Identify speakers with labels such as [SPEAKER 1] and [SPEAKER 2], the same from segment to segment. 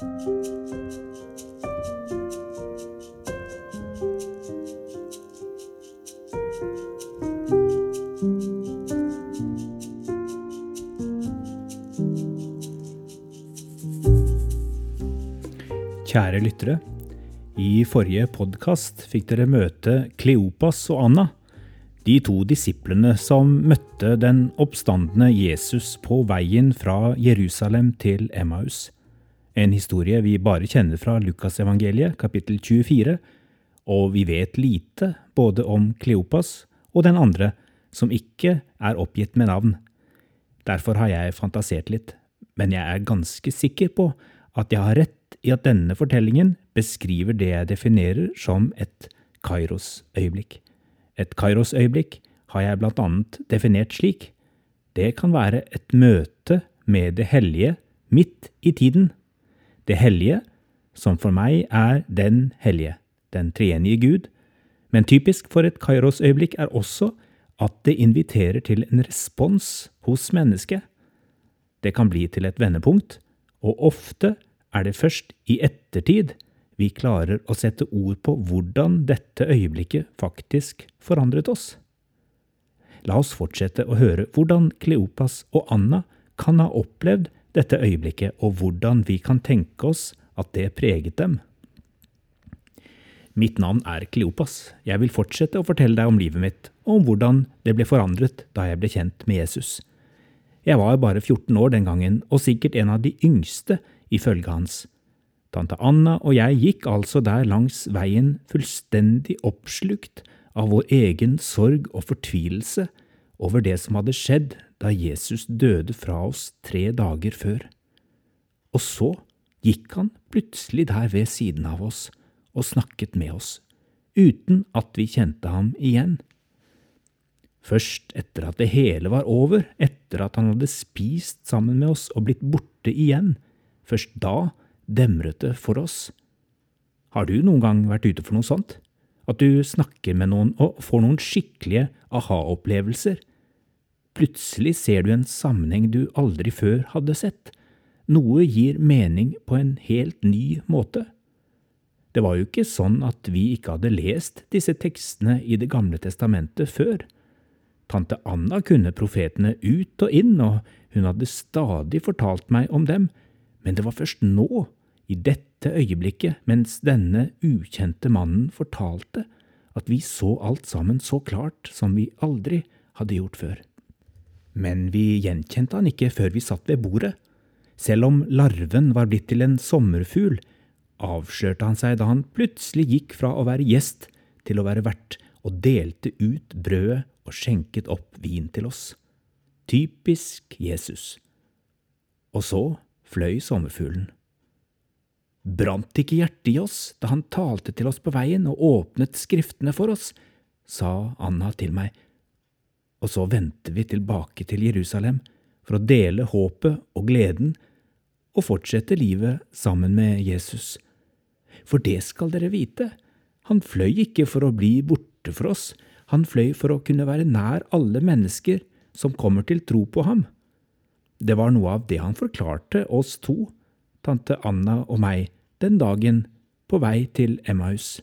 [SPEAKER 1] Kjære lyttere. I forrige podkast fikk dere møte Kleopas og Anna, de to disiplene som møtte den oppstandende Jesus på veien fra Jerusalem til Emmaus. En historie vi bare kjenner fra Lukasevangeliet, kapittel 24, og vi vet lite både om Kleopas og den andre, som ikke er oppgitt med navn. Derfor har jeg fantasert litt, men jeg er ganske sikker på at jeg har rett i at denne fortellingen beskriver det jeg definerer som et Kairos-øyeblikk. Et Kairos-øyeblikk har jeg blant annet definert slik. Det kan være et møte med det hellige midt i tiden. Det hellige, som for meg er den hellige, den treenige Gud. Men typisk for et Kairos-øyeblikk er også at det inviterer til en respons hos mennesket. Det kan bli til et vendepunkt, og ofte er det først i ettertid vi klarer å sette ord på hvordan dette øyeblikket faktisk forandret oss. La oss fortsette å høre hvordan Kleopas og Anna kan ha opplevd dette øyeblikket, og hvordan vi kan tenke oss at det preget dem. Mitt navn er Kleopas. Jeg vil fortsette å fortelle deg om livet mitt, og om hvordan det ble forandret da jeg ble kjent med Jesus. Jeg var bare 14 år den gangen, og sikkert en av de yngste ifølge hans. Tante Anna og jeg gikk altså der langs veien fullstendig oppslukt av vår egen sorg og fortvilelse over det som hadde skjedd da Jesus døde fra oss tre dager før. Og så gikk han plutselig der ved siden av oss og snakket med oss, uten at vi kjente ham igjen. Først etter at det hele var over, etter at han hadde spist sammen med oss og blitt borte igjen, Først da demret det for oss. Har du noen gang vært ute for noe sånt? At du snakker med noen og får noen skikkelige aha-opplevelser? Plutselig ser du en sammenheng du aldri før hadde sett. Noe gir mening på en helt ny måte. Det var jo ikke sånn at vi ikke hadde lest disse tekstene i Det gamle testamentet før. Tante Anna kunne profetene ut og inn, og hun hadde stadig fortalt meg om dem, men det var først nå, i dette øyeblikket, mens denne ukjente mannen fortalte, at vi så alt sammen så klart som vi aldri hadde gjort før. Men vi gjenkjente han ikke før vi satt ved bordet. Selv om larven var blitt til en sommerfugl, avslørte han seg da han plutselig gikk fra å være gjest til å være vert, og delte ut brødet og skjenket opp vin til oss. Typisk Jesus. Og så fløy sommerfuglen. Brant ikke hjertet i oss da han talte til oss på veien og åpnet skriftene for oss, sa Anna til meg, og så vendte vi tilbake til Jerusalem for å dele håpet og gleden og fortsette livet sammen med Jesus. For det skal dere vite, han fløy ikke for å bli borte for oss, han fløy for å kunne være nær alle mennesker som kommer til tro på ham. Det var noe av det han forklarte oss to, tante Anna og meg, den dagen på vei til Emmaus.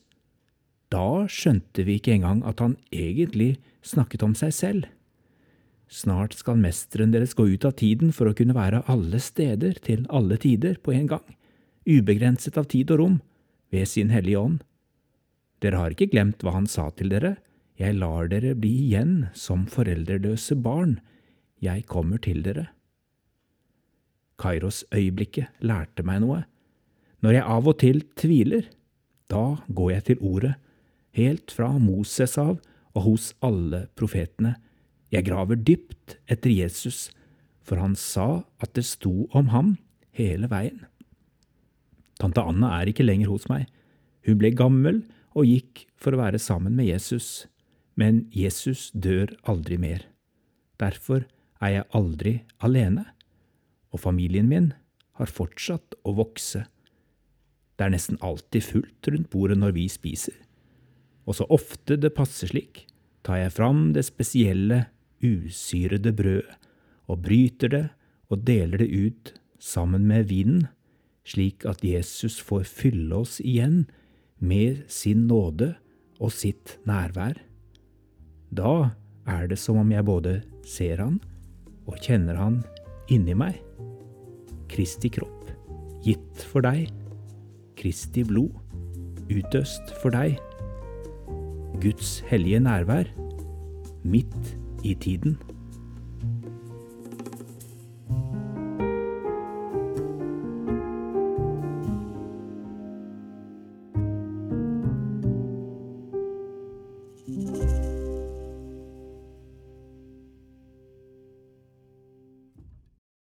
[SPEAKER 1] Da skjønte vi ikke engang at han egentlig snakket om seg selv. Snart skal mesteren deres gå ut av tiden for å kunne være alle steder til alle tider på en gang, ubegrenset av tid og rom, ved sin hellige ånd. Dere har ikke glemt hva han sa til dere, jeg lar dere bli igjen som foreldreløse barn, jeg kommer til dere. Kairos-øyeblikket lærte meg noe. Når jeg av og til tviler, da går jeg til ordet, helt fra Moses av og hos alle profetene. Jeg graver dypt etter Jesus, for han sa at det sto om ham hele veien. Tante Anna er ikke lenger hos meg. Hun ble gammel og gikk for å være sammen med Jesus, men Jesus dør aldri mer. Derfor er jeg aldri alene og familien min har fortsatt å vokse. Det er nesten alltid fullt rundt bordet når vi spiser, og så ofte det passer slik, tar jeg fram det spesielle, usyrede brødet og bryter det og deler det ut sammen med vinen, slik at Jesus får fylle oss igjen med sin nåde og sitt nærvær. Da er det som om jeg både ser han og kjenner han inni meg. Kristi kropp, gitt for deg. Kristi blod, utøst for deg. Guds hellige nærvær, midt i tiden.